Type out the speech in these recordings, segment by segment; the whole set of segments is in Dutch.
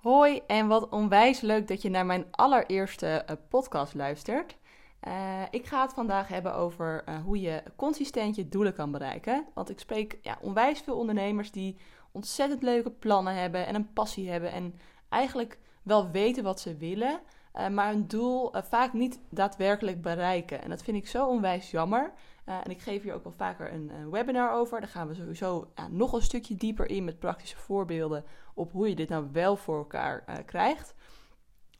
Hoi en wat onwijs leuk dat je naar mijn allereerste eh, podcast luistert. Uh, ik ga het vandaag hebben over uh, hoe je consistent je doelen kan bereiken. Want ik spreek ja, onwijs veel ondernemers die ontzettend leuke plannen hebben en een passie hebben en eigenlijk wel weten wat ze willen, maar hun doel vaak niet daadwerkelijk bereiken. En dat vind ik zo onwijs jammer. en ik geef hier ook wel vaker een, webinar over. Daar gaan we sowieso nog een stukje dieper in met praktische voorbeelden op hoe je dit nou wel voor elkaar krijgt.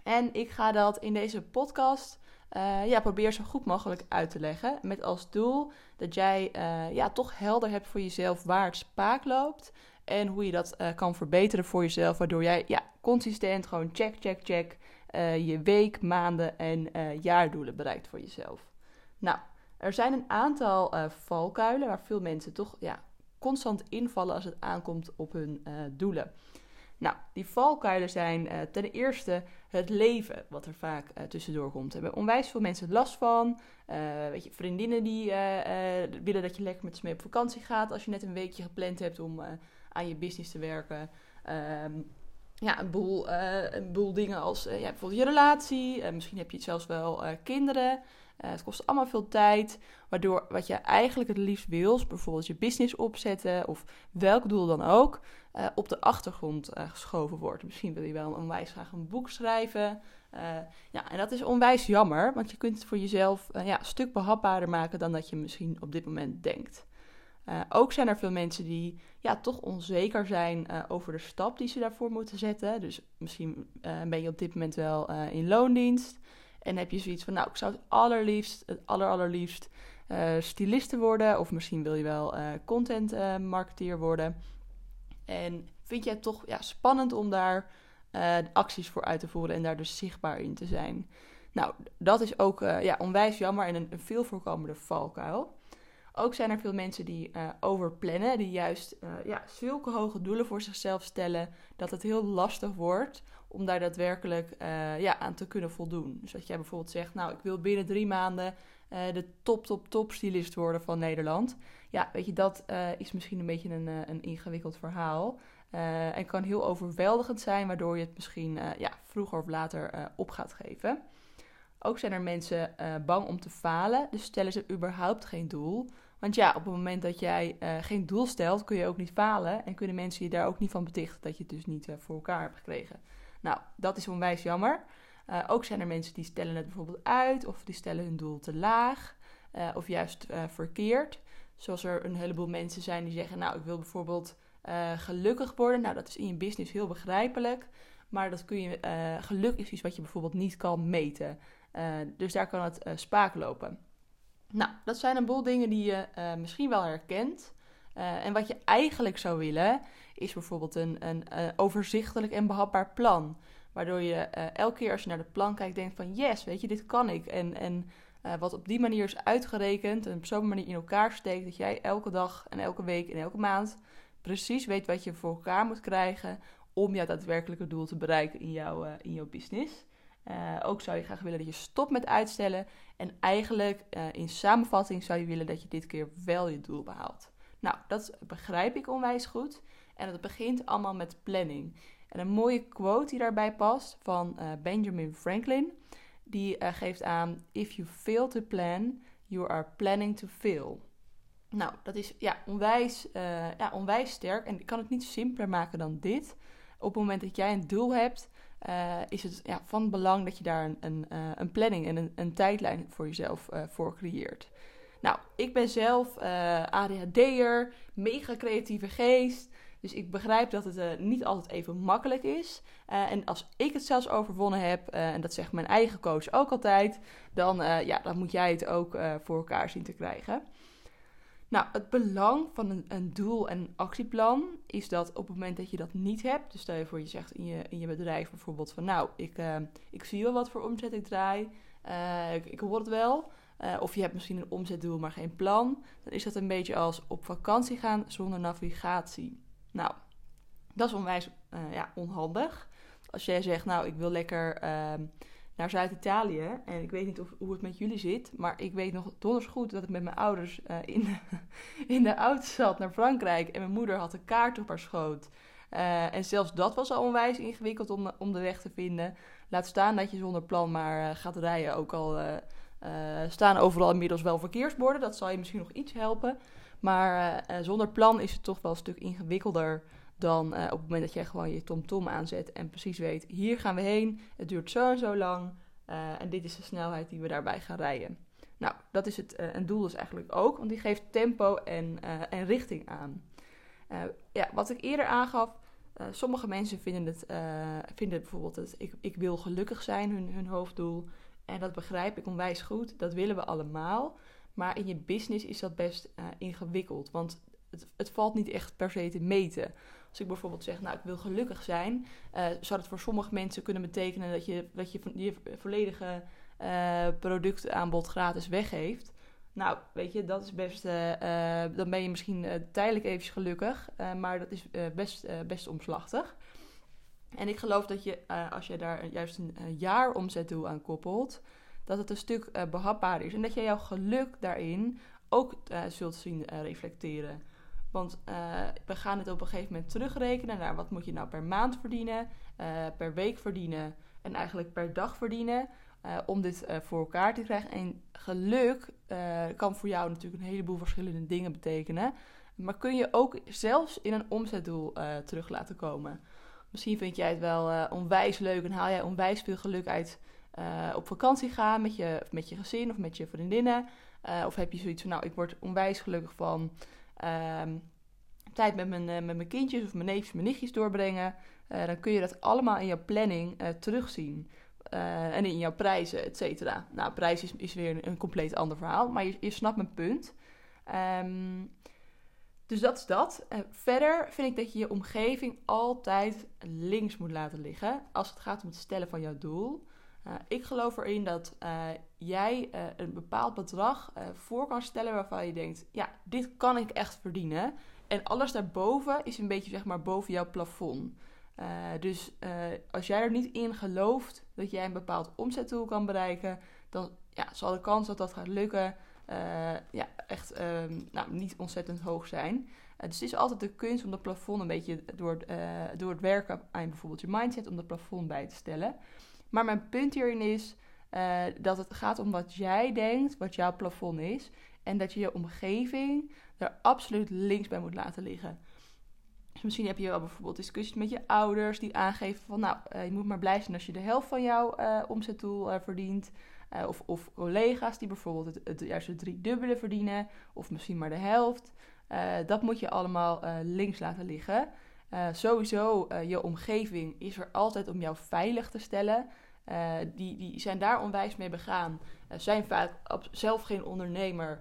En ik ga dat in deze podcast uh, ja, probeer zo goed mogelijk uit te leggen. Met als doel dat jij uh, ja, toch helder hebt voor jezelf waar het spaak loopt. En hoe je dat kan verbeteren voor jezelf. Waardoor jij ja, consistent gewoon check, check, check. je week, maanden en jaardoelen bereikt voor jezelf. Nou, er zijn een aantal valkuilen waar veel mensen toch ja, constant invallen als het aankomt op hun doelen. Nou, die valkuilen zijn uh, ten eerste het leven, wat er vaak uh, tussendoor komt. Er hebben onwijs veel mensen last van. Uh, weet je, vriendinnen die willen dat je lekker met ze mee op vakantie gaat als je net een weekje gepland hebt om aan je business te werken. Um, ja, een boel, een boel dingen als ja, bijvoorbeeld je relatie. misschien heb je zelfs wel kinderen. Uh, het kost allemaal veel tijd, waardoor wat je eigenlijk het liefst wil, bijvoorbeeld je business opzetten of welk doel dan ook, uh, op de achtergrond uh, geschoven wordt. Misschien wil je wel onwijs graag een boek schrijven. ja, en dat is onwijs jammer, want je kunt het voor jezelf ja, een stuk behapbaarder maken dan dat je misschien op dit moment denkt. ook zijn er veel mensen die ja, toch onzeker zijn over de stap die ze daarvoor moeten zetten. Dus misschien ben je op dit moment wel in loondienst. En heb je zoiets van, nou, ik zou het allerliefst, het aller, allerliefst uh, worden. Of misschien wil je wel uh, content uh, marketeer worden. En vind je het toch ja, spannend om daar acties voor uit te voeren en daar dus zichtbaar in te zijn. Nou, dat is ook ja, onwijs jammer en een, veel voorkomende valkuil. Ook zijn er veel mensen die uh, overplannen, die juist ja, zulke hoge doelen voor zichzelf stellen dat het heel lastig wordt om daar daadwerkelijk uh, ja, aan te kunnen voldoen. Dus dat jij bijvoorbeeld zegt, nou, ik wil binnen drie maanden de top, top, top stylist worden van Nederland. Ja, weet je, dat is misschien een beetje een, een ingewikkeld verhaal. en kan heel overweldigend zijn, waardoor je het misschien ja, vroeger of later op gaat geven. Ook zijn er mensen bang om te falen, dus stellen ze überhaupt geen doel. Want ja, op het moment dat jij geen doel stelt, kun je ook niet falen. En kunnen mensen je daar ook niet van betichten dat je het dus niet voor elkaar hebt gekregen. Nou, dat is onwijs jammer. ook zijn er mensen die stellen het bijvoorbeeld uit, of die stellen hun doel te laag, of juist verkeerd. Zoals er een heleboel mensen zijn die zeggen, nou, ik wil bijvoorbeeld gelukkig worden. Nou, dat is in je business heel begrijpelijk. Maar dat kun je, geluk is iets wat je bijvoorbeeld niet kan meten. Dus daar kan het spaak lopen. Nou, dat zijn een boel dingen die je misschien wel herkent. En wat je eigenlijk zou willen, is bijvoorbeeld een, een overzichtelijk en behapbaar plan. Waardoor je elke keer als je naar de plan kijkt, denkt van yes, weet je, dit kan ik. En, en wat op die manier is uitgerekend en op zo'n manier in elkaar steekt, dat jij elke dag en elke week en elke maand precies weet wat je voor elkaar moet krijgen om jouw daadwerkelijke doel te bereiken in, jouw in jouw business. Ook zou je graag willen dat je stopt met uitstellen. En eigenlijk in samenvatting zou je willen dat je dit keer wel je doel behaalt. Nou, dat begrijp ik onwijs goed. En dat begint allemaal met planning. En een mooie quote die daarbij past van uh, Benjamin Franklin. Die geeft aan: If you fail to plan, you are planning to fail. Nou, dat is ja, onwijs, ja, onwijs sterk. En ik kan het niet simpeler maken dan dit. Op het moment dat jij een doel hebt, is het ja, van belang dat je daar een, een, een planning en een, een, tijdlijn voor jezelf voor creëert. Nou, ik ben zelf ADHD'er, mega creatieve geest. Dus ik begrijp dat het niet altijd even makkelijk is. en als ik het zelfs overwonnen heb, en dat zegt mijn eigen coach ook altijd, dan, ja, dan moet jij het ook voor elkaar zien te krijgen. Nou, het belang van een, een, doel- en actieplan is dat op het moment dat je dat niet hebt, dus stel je voor je zegt in je, in je bedrijf bijvoorbeeld van nou, ik, uh, ik zie wel wat voor omzet ik draai, uh, ik, ik hoor het wel, uh, of je hebt misschien een omzetdoel maar geen plan, dan is dat een beetje als op vakantie gaan zonder navigatie. Nou, dat is onwijs ja, onhandig. Als jij zegt nou, ik wil lekker ehm, naar Zuid-Italië. En ik weet niet of, hoe het met jullie zit. Maar ik weet nog donders goed dat ik met mijn ouders uh, in, de, in de auto zat naar Frankrijk. En mijn moeder had een kaart op haar schoot. en zelfs dat was al onwijs ingewikkeld om, om de weg te vinden. Laat staan dat je zonder plan maar gaat rijden. Ook al staan overal inmiddels wel verkeersborden. Dat zal je misschien nog iets helpen. Maar zonder plan is het toch wel een stuk ingewikkelder dan op het moment dat je gewoon je TomTom aanzet en precies weet: hier gaan we heen. Het duurt zo en zo lang. en dit is de snelheid die we daarbij gaan rijden. Nou, dat is het, een doel dus eigenlijk ook, want die geeft tempo en, en richting aan. Ja, wat ik eerder aangaf, sommige mensen vinden het, vinden bijvoorbeeld het ik, ik wil gelukkig zijn, hun, hun hoofddoel. En dat begrijp ik onwijs goed, dat willen we allemaal. Maar in je business is dat best ingewikkeld, want het, het, valt niet echt per se te meten. Als ik bijvoorbeeld zeg, nou ik wil gelukkig zijn, zou het voor sommige mensen kunnen betekenen dat je, dat je, je volledige uh, productaanbod gratis weggeeft. Nou, weet je, dat is best. Uh, dan ben je misschien tijdelijk even gelukkig, maar dat is best, best omslachtig. En ik geloof dat je, als je daar juist een jaar omzetdoel aan koppelt, dat het een stuk behapbaarder is. En dat je jouw geluk daarin ook zult zien reflecteren. Want we gaan het op een gegeven moment terugrekenen naar wat moet je nou per maand verdienen, per week verdienen en eigenlijk per dag verdienen. Uh, om dit uh, voor elkaar te krijgen. En geluk uh, kan voor jou natuurlijk een heleboel verschillende dingen betekenen. Maar kun je ook zelfs in een omzetdoel terug laten komen. Misschien vind jij het wel onwijs leuk en haal jij onwijs veel geluk uit op vakantie gaan met je, met je gezin of met je vriendinnen. of heb je zoiets van, nou, ik word onwijs gelukkig van ehm, tijd met mijn, met mijn kindjes of mijn neefjes, mijn nichtjes doorbrengen. dan kun je dat allemaal in jouw planning terugzien. En in jouw prijzen, et cetera. Nou, prijs is, is weer een, compleet ander verhaal, maar je, je snapt mijn punt. Um, dus dat is dat. Verder vind ik dat je je omgeving altijd links moet laten liggen als het gaat om het stellen van jouw doel. Uh, ik geloof erin dat jij een bepaald bedrag voor kan stellen waarvan je denkt: ja, dit kan ik echt verdienen. En alles daarboven is een beetje zeg maar boven jouw plafond. Dus als jij er niet in gelooft dat jij een bepaald omzetdoel kan bereiken, dan ja, zal de kans dat dat gaat lukken ja, echt ehm, nou, niet ontzettend hoog zijn. dus het is altijd de kunst om dat plafond een beetje door, door het werken aan bijvoorbeeld je mindset, om dat plafond bij te stellen. Maar mijn punt hierin is dat het gaat om wat jij denkt, wat jouw plafond is. En dat je je omgeving er absoluut links bij moet laten liggen. Dus misschien heb je wel bijvoorbeeld discussies met je ouders die aangeven van nou, je moet maar blij zijn als je de helft van jouw uh, omzetdoel verdient. Of, of collega's die bijvoorbeeld het, het juist het driedubbele verdienen, of misschien maar de helft. dat moet je allemaal links laten liggen. sowieso, je omgeving is er altijd om jou veilig te stellen. die, die zijn daar onwijs mee begaan. zijn vaak zelf geen ondernemer.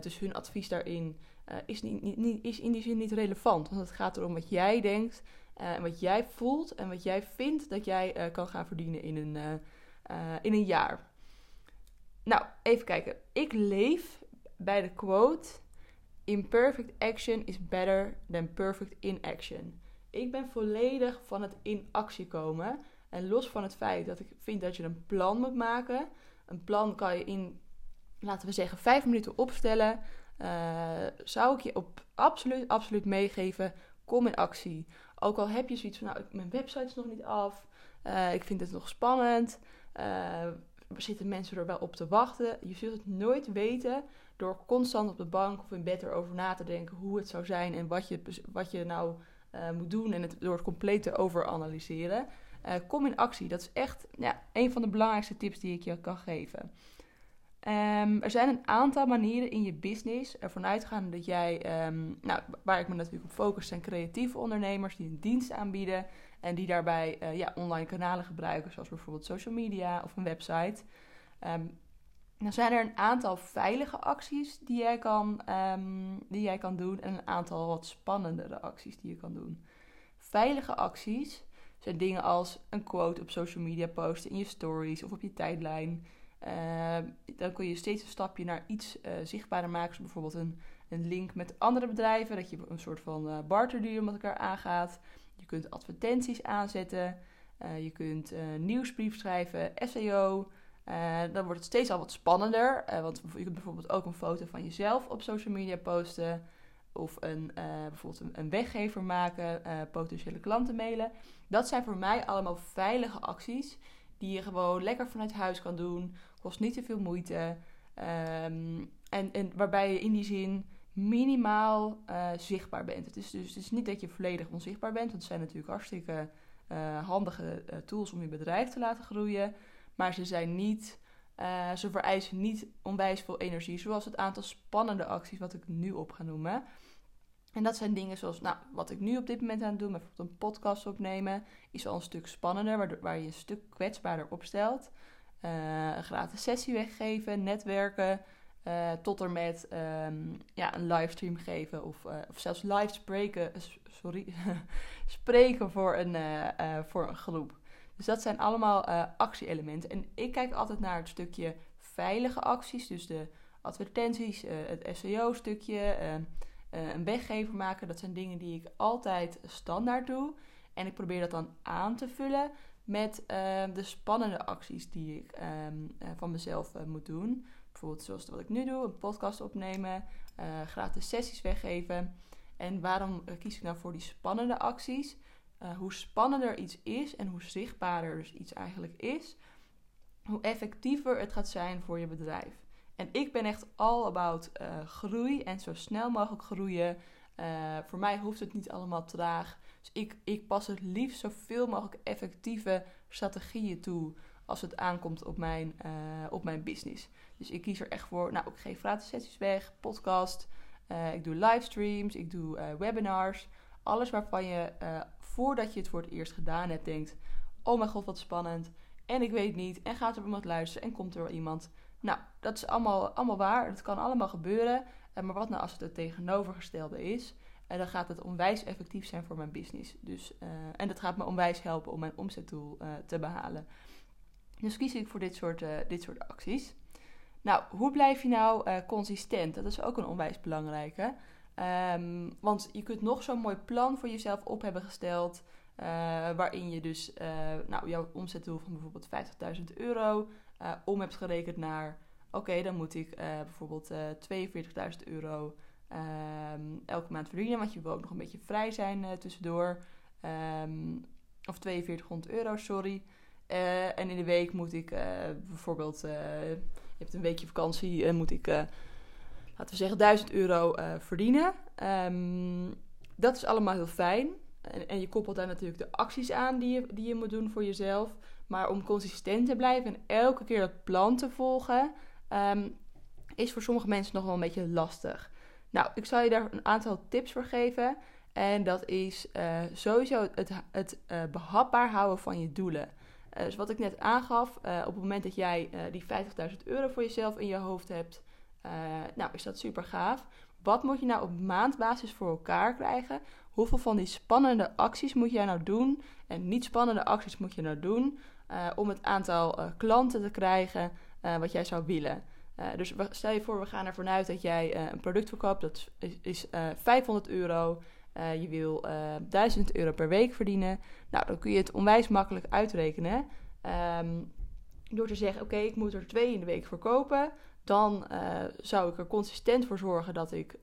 dus hun advies daarin is, niet, niet, is in die zin niet relevant. Want het gaat erom wat jij denkt en wat jij voelt en wat jij vindt dat jij kan gaan verdienen in een, in een jaar. Nou, even kijken. Ik leef bij de quote: Imperfect action is better than perfect inaction. Ik ben volledig van het in actie komen. En los van het feit dat ik vind dat je een plan moet maken. Een plan kan je in, laten we zeggen, vijf minuten opstellen. Uh, zou ik je op absoluut, absoluut meegeven, kom in actie. Ook al heb je zoiets van, nou, mijn website is nog niet af, uh, ik vind het nog spannend, uh, zitten mensen er wel op te wachten. Je zult het nooit weten door constant op de bank of in bed erover na te denken hoe het zou zijn en wat je, wat je nou moet doen en het door het compleet te overanalyseren. kom in actie. Dat is echt ja, een van de belangrijkste tips die ik je kan geven. Um, er zijn een aantal manieren in je business ervan uitgaan dat jij, um, nou, waar ik me natuurlijk op focus, zijn creatieve ondernemers die een dienst aanbieden en die daarbij uh, ja, online kanalen gebruiken, zoals bijvoorbeeld social media of een website. Um, dan zijn er een aantal veilige acties die jij, kan, die jij kan doen en een aantal wat spannendere acties die je kan doen. Veilige acties zijn dingen als een quote op social media posten in je stories of op je tijdlijn. Uh, dan kun je steeds een stapje naar iets uh, zichtbaarder maken. Zoals bijvoorbeeld een, een link met andere bedrijven. Dat je een soort van uh, barterdeal met elkaar aangaat. Je kunt advertenties aanzetten. je kunt nieuwsbrief schrijven, SEO. dan wordt het steeds al wat spannender. want je kunt bijvoorbeeld ook een foto van jezelf op social media posten. of een, bijvoorbeeld een, een, weggever maken, potentiële klanten mailen. Dat zijn voor mij allemaal veilige acties die je gewoon lekker vanuit huis kan doen. Kost niet te veel moeite. Ehm, en, en waarbij je in die zin minimaal uh, zichtbaar bent. Het is dus het is niet dat je volledig onzichtbaar bent, want het zijn natuurlijk hartstikke uh, handige uh, tools om je bedrijf te laten groeien. Maar ze zijn niet, ze vereisen niet onwijs veel energie, zoals het aantal spannende acties wat ik nu op ga noemen. En dat zijn dingen zoals, nou, wat ik nu op dit moment aan het doen, bijvoorbeeld een podcast opnemen, is al een stuk spannender, waar, waar je een stuk kwetsbaarder opstelt. Een gratis sessie weggeven, netwerken, uh, tot er met um, ja, een livestream geven of, uh, of zelfs live spreken, sorry, spreken voor een, voor een groep. Dus dat zijn allemaal actie-elementen. En ik kijk altijd naar het stukje veilige acties, dus de advertenties, het SEO-stukje, een weggever maken. Dat zijn dingen die ik altijd standaard doe. En ik probeer dat dan aan te vullen met de spannende acties die ik um, van mezelf moet doen. Bijvoorbeeld zoals wat ik nu doe, een podcast opnemen, uh, gratis sessies weggeven. En waarom eh, kies ik nou voor die spannende acties? Hoe spannender iets is en hoe zichtbaarder dus iets eigenlijk is, hoe effectiever het gaat zijn voor je bedrijf. En ik ben echt all about groei en zo snel mogelijk groeien. voor mij hoeft het niet allemaal traag. Dus ik, ik pas het liefst zoveel mogelijk effectieve strategieën toe als het aankomt op mijn, uh, op mijn business. Dus ik kies er echt voor, nou, ik geef gratis sessies weg, podcast, uh, ik doe livestreams, ik doe uh, webinars. Alles waarvan je, voordat je het voor het eerst gedaan hebt, denkt, oh mijn god, wat spannend. En ik weet niet, en gaat er iemand luisteren en komt er wel iemand. Nou, dat is allemaal, allemaal waar, dat kan allemaal gebeuren. maar wat nou als het het tegenovergestelde is? En dan gaat het onwijs effectief zijn voor mijn business. Dus, en dat gaat me onwijs helpen om mijn omzetdoel te behalen. Dus kies ik voor dit soort, uh, dit soort acties. Nou, hoe blijf je nou consistent? Dat is ook een onwijs belangrijke. Um, want je kunt nog zo'n mooi plan voor jezelf op hebben gesteld. Waarin je dus nou, jouw omzetdoel van bijvoorbeeld 50.000 euro om hebt gerekend naar... Oké, dan moet ik bijvoorbeeld 42.000 euro um, elke maand verdienen. Want je wil ook nog een beetje vrij zijn tussendoor. Um, of 4200 euro, sorry. Uh, en in de week moet ik uh, bijvoorbeeld, je hebt een weekje vakantie, moet ik, laten we zeggen, 1000 euro verdienen. Um, dat is allemaal heel fijn. En, en, je koppelt daar natuurlijk de acties aan die je, die je moet doen voor jezelf. Maar om consistent te blijven en elke keer dat plan te volgen, is voor sommige mensen nog wel een beetje lastig. Nou, ik zal je daar een aantal tips voor geven. En dat is sowieso het, het behapbaar houden van je doelen. Uh, dus wat ik net aangaf, op het moment dat jij die 50.000 euro voor jezelf in je hoofd hebt, nou is dat super gaaf. Wat moet je nou op maandbasis voor elkaar krijgen? Hoeveel van die spannende acties moet jij nou doen? En niet spannende acties moet je nou doen om het aantal klanten te krijgen wat jij zou willen. Dus stel je voor, we gaan ervan uit dat jij een product verkoopt, dat is, is 500 euro. Uh, je wil uh, eh, 1000 euro per week verdienen. Nou, dan kun je het onwijs makkelijk uitrekenen. Um, door te zeggen, oké, ik moet er twee in de week verkopen. Dan zou ik er consistent voor zorgen dat ik 50.000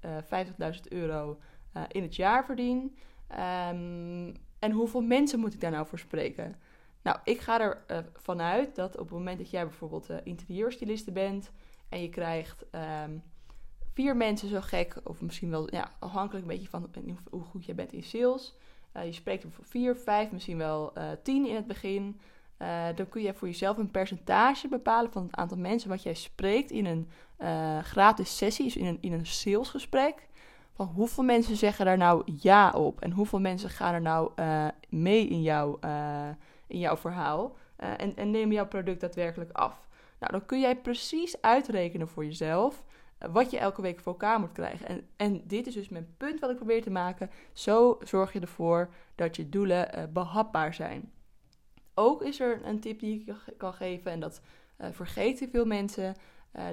euro in het jaar verdien. Um, en hoeveel mensen moet ik daar nou voor spreken? Nou, ik ga er vanuit dat op het moment dat jij bijvoorbeeld interieurstyliste bent... en je krijgt... Um, vier mensen zo gek, of misschien wel ja, afhankelijk een beetje van hoe goed je bent in sales. Uh, je spreekt er voor vier, vijf, misschien wel uh, tien in het begin. Uh, dan kun je voor jezelf een percentage bepalen van het aantal mensen wat jij spreekt in een gratis sessie, dus in een, in een salesgesprek. Van hoeveel mensen zeggen daar nou ja op en hoeveel mensen gaan er nou mee in, jou, in jouw verhaal en, en nemen jouw product daadwerkelijk af. Nou, dan kun jij precies uitrekenen voor jezelf wat je elke week voor elkaar moet krijgen. En, en dit is dus mijn punt wat ik probeer te maken. Zo zorg je ervoor dat je doelen uh, behapbaar zijn. Ook is er een tip die ik kan geven, en dat uh, vergeten veel mensen,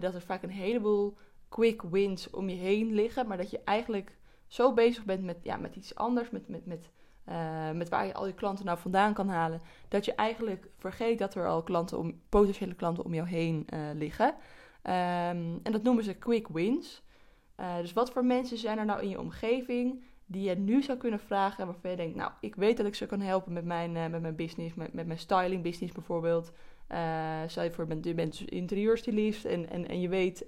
dat er vaak een heleboel quick wins om je heen liggen, maar dat je eigenlijk zo bezig bent met, ja, met iets anders, met, met, met, met waar je al je klanten nou vandaan kan halen, dat je eigenlijk vergeet dat er al klanten om, potentiële klanten om jou heen liggen. Um, en dat noemen ze quick wins. dus wat voor mensen zijn er nou in je omgeving die je nu zou kunnen vragen waarvan je denkt, nou, ik weet dat ik ze kan helpen met mijn, met mijn business, met, met mijn styling business bijvoorbeeld. stel je voor, je bent interieurstylist en, en, en je weet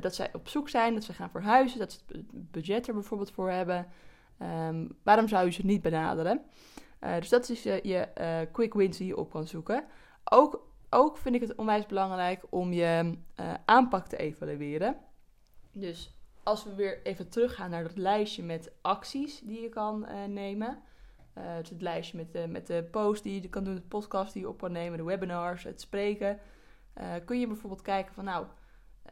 dat zij op zoek zijn, dat ze gaan verhuizen, dat ze het budget er bijvoorbeeld voor hebben. Ehm, waarom zou je ze niet benaderen? Uh, dus dat is je, je uh, quick wins die je op kan zoeken. Ook, ook vind ik het onwijs belangrijk om je uh, aanpak te evalueren. Dus als we weer even teruggaan naar dat lijstje met acties die je kan nemen. dus het lijstje met de, met de post die je kan doen, de podcast die je op kan nemen, de webinars, het spreken. kun je bijvoorbeeld kijken van nou,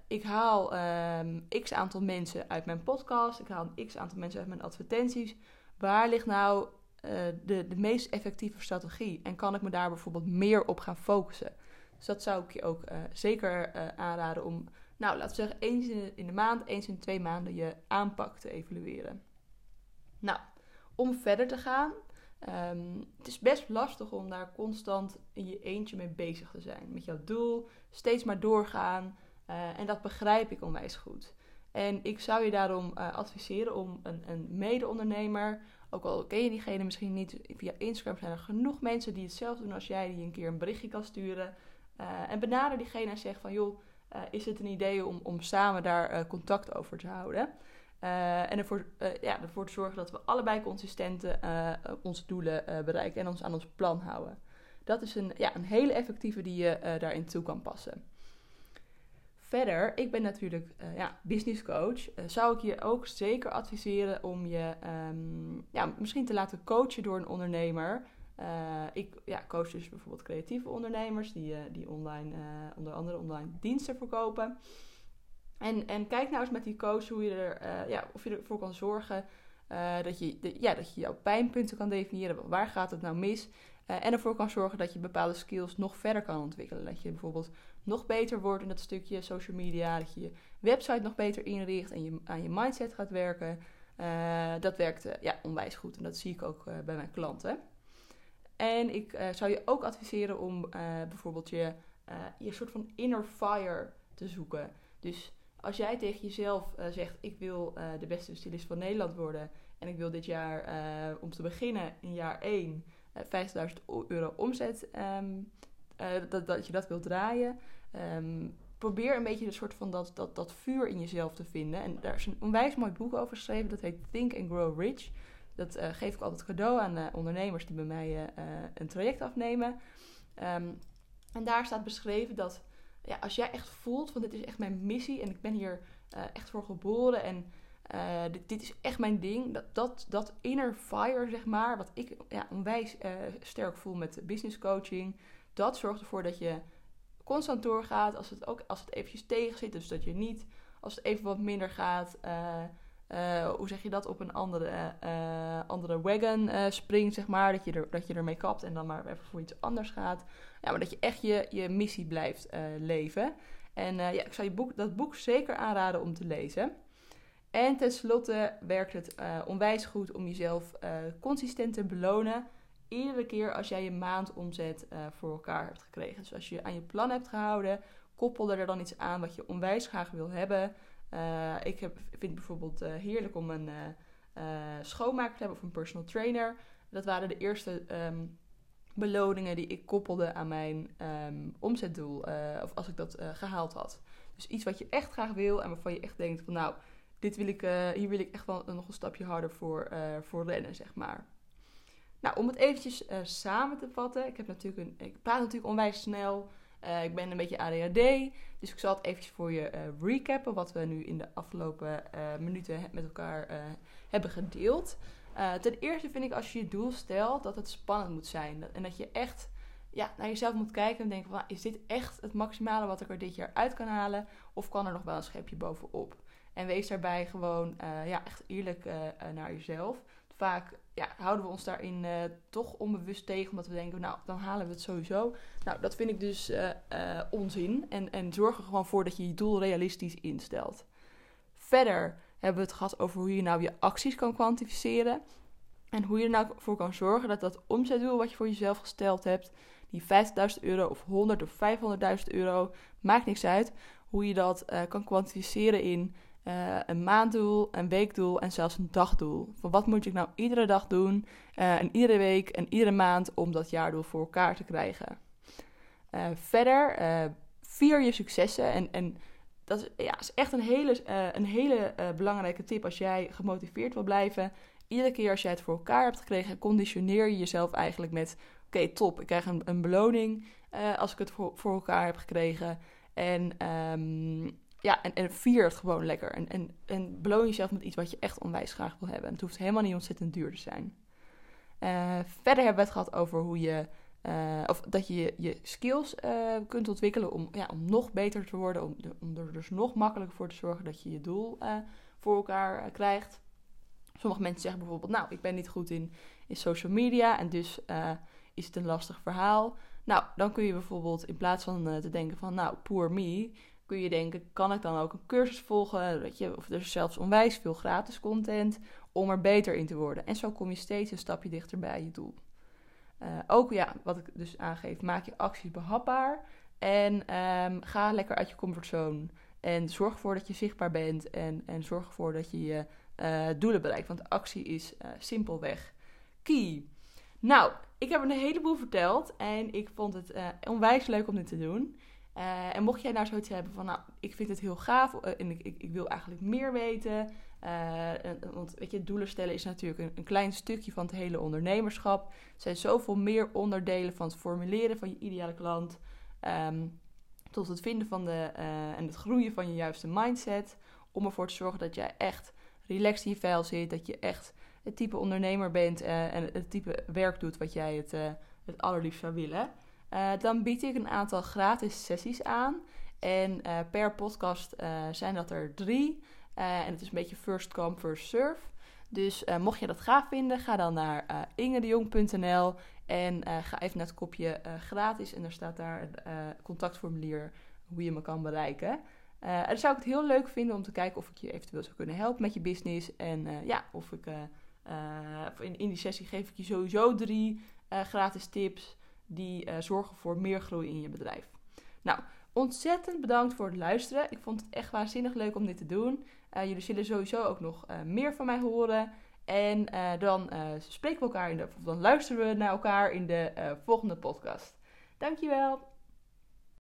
ik haal um, x aantal mensen uit mijn podcast, ik haal x aantal mensen uit mijn advertenties. Waar ligt nou uh, de, de meest effectieve strategie? En kan ik me daar bijvoorbeeld meer op gaan focussen? Dus dat zou ik je ook uh, zeker uh, aanraden om, nou laten we zeggen, eens in de, in de, maand, eens in twee maanden je aanpak te evalueren. Nou, om verder te gaan, um, het is best lastig om daar constant in je eentje mee bezig te zijn. Met jouw doel, steeds maar doorgaan. Uh, en dat begrijp ik onwijs goed. En ik zou je daarom uh, adviseren om een, een mede-ondernemer, ook al ken je diegene misschien niet, via Instagram zijn er genoeg mensen die hetzelfde doen als jij, die een keer een berichtje kan sturen. Uh, en benader diegene en zeg van joh, is het een idee om, om samen daar contact over te houden? en ervoor, ja, ervoor te zorgen dat we allebei consistent onze doelen bereiken en ons aan ons plan houden. Dat is een, ja, een hele effectieve die je daarin toe kan passen verder, ik ben natuurlijk uh, ja, business coach. Uh, zou ik je ook zeker adviseren om je um, ja, misschien te laten coachen door een ondernemer. Uh, ik ja, coach dus bijvoorbeeld creatieve ondernemers die, die online, onder andere online diensten verkopen. En, en kijk nou eens met die coach hoe je er, ja, of je ervoor kan zorgen dat, je, de, ja, dat je jouw pijnpunten kan definiëren. Waar gaat het nou mis? en ervoor kan zorgen dat je bepaalde skills nog verder kan ontwikkelen. Dat je bijvoorbeeld nog beter wordt in dat stukje social media. Dat je je website nog beter inricht en je, aan je mindset gaat werken. Uh, dat werkt ja, onwijs goed en dat zie ik ook bij mijn klanten. En ik zou je ook adviseren om bijvoorbeeld je, je soort van inner fire te zoeken. Dus als jij tegen jezelf zegt: Ik wil de beste stylist van Nederland worden. En ik wil dit jaar, om te beginnen, in jaar 1, 50.000 euro omzet uh, dat, dat je dat wilt draaien. Um, probeer een beetje een soort van dat, dat, dat vuur in jezelf te vinden. En daar is een onwijs mooi boek over geschreven. Dat heet Think and Grow Rich. Dat geef ik altijd cadeau aan ondernemers die bij mij een traject afnemen. Um, en daar staat beschreven dat ja, als jij echt voelt van dit is echt mijn missie en ik ben hier echt voor geboren en dit, dit, is echt mijn ding. Dat, dat, dat inner fire, zeg maar, wat ik ja, onwijs sterk voel met business coaching, dat zorgt ervoor dat je constant doorgaat. Als het ook als het eventjes tegen zit. Dus dat je niet, als het even wat minder gaat. Uh, uh, hoe zeg je dat? Op een andere, uh, andere wagon springt, zeg maar. Dat je, er, dat je ermee kapt en dan maar even voor iets anders gaat. Ja, maar dat je echt je, je missie blijft leven. En ja, ik zou je boek, dat boek zeker aanraden om te lezen. En tenslotte werkt het onwijs goed om jezelf consistent te belonen iedere keer als jij je maandomzet uh, voor elkaar hebt gekregen. Dus als je aan je plan hebt gehouden, koppel er dan iets aan wat je onwijs graag wil hebben. Uh, ik heb, vind het bijvoorbeeld uh, heerlijk om een schoonmaker te hebben of een personal trainer. Dat waren de eerste um, beloningen die ik koppelde aan mijn um, omzetdoel. of als ik dat gehaald had. Dus iets wat je echt graag wil en waarvan je echt denkt van nou, dit wil ik, hier wil ik echt wel nog een stapje harder voor, voor rennen, zeg maar. Nou, om het eventjes samen te vatten. Ik, heb natuurlijk een, ik praat natuurlijk onwijs snel. Uh, ik ben een beetje ADHD. Dus ik zal het eventjes voor je uh, recappen. Wat we nu in de afgelopen minuten met elkaar hebben gedeeld. ten eerste vind ik als je je doel stelt dat het spannend moet zijn. En dat je echt ja, naar jezelf moet kijken en denken van... Is dit echt het maximale wat ik er dit jaar uit kan halen? Of kan er nog wel een schepje bovenop? En wees daarbij gewoon ja, echt eerlijk naar jezelf vaak ja, houden we ons daarin uh, toch onbewust tegen, omdat we denken, nou, dan halen we het sowieso. Nou, dat vind ik dus uh, uh, onzin. En, en zorg er gewoon voor dat je je doel realistisch instelt. Verder hebben we het gehad over hoe je nou je acties kan kwantificeren. En hoe je er nou voor kan zorgen dat dat omzetdoel wat je voor jezelf gesteld hebt, die 50.000 euro of 100 of 500.000 euro, maakt niks uit. Hoe je dat kan kwantificeren in een maanddoel, een weekdoel en zelfs een dagdoel. Van wat moet ik nou iedere dag doen en iedere week en iedere maand om dat jaardoel voor elkaar te krijgen. verder, vier je successen en, en dat is, ja, is echt een hele, een hele belangrijke tip als jij gemotiveerd wil blijven iedere keer als jij het voor elkaar hebt gekregen, conditioneer je jezelf eigenlijk met: oké, top, ik krijg een, een beloning als ik het voor, voor elkaar heb gekregen. En, um, ja, en, en vier het gewoon lekker. En, en, en beloon jezelf met iets wat je echt onwijs graag wil hebben. En het hoeft helemaal niet ontzettend duur te zijn. Uh, verder hebben we het gehad over hoe je. Uh, of dat je je skills kunt ontwikkelen om, ja, om nog beter te worden. Om, om er dus nog makkelijker voor te zorgen dat je je doel voor elkaar krijgt. Sommige mensen zeggen bijvoorbeeld, nou, ik ben niet goed in, in social media en dus is het een lastig verhaal. Nou, dan kun je bijvoorbeeld in plaats van te denken van, nou, poor me, kun je denken, kan ik dan ook een cursus volgen? Weet je, of er is zelfs onwijs veel gratis content om er beter in te worden. En zo kom je steeds een stapje dichter bij je doel. Uh, ook ja, wat ik dus aangeef, maak je acties behapbaar en um, ga lekker uit je comfortzone. En zorg ervoor dat je zichtbaar bent en, en zorg ervoor dat je je uh, doelen bereikt. Want actie is uh, simpelweg key. Nou, ik heb een heleboel verteld en ik vond het onwijs leuk om dit te doen. En mocht jij nou zoiets hebben van, nou, ik vind het heel gaaf en ik, ik, ik, wil eigenlijk meer weten. want weet je, doelen stellen is natuurlijk een, klein stukje van het hele ondernemerschap. Er zijn zoveel meer onderdelen van het formuleren van je ideale klant. Um, tot het vinden van de en het groeien van je juiste mindset. Om ervoor te zorgen dat jij echt relaxed in je vel zit. Dat je echt het type ondernemer bent en het type werk doet wat jij het, het allerliefst zou willen. Uh, dan bied ik een aantal gratis sessies aan. En per podcast zijn dat er drie. en het is een beetje first come, first serve. Dus mocht je dat gaaf vinden, ga dan naar ingedejong.nl en ga even naar het kopje gratis. En daar staat daar een contactformulier hoe je me kan bereiken. En dan zou ik het heel leuk vinden om te kijken of ik je eventueel zou kunnen helpen met je business. En ja, of ik in die sessie geef ik je sowieso drie gratis tips die zorgen voor meer groei in je bedrijf. Nou, ontzettend bedankt voor het luisteren. Ik vond het echt waanzinnig leuk om dit te doen. jullie zullen sowieso ook nog meer van mij horen. En dan spreken we elkaar in de, of dan luisteren we naar elkaar in de volgende podcast. Dankjewel.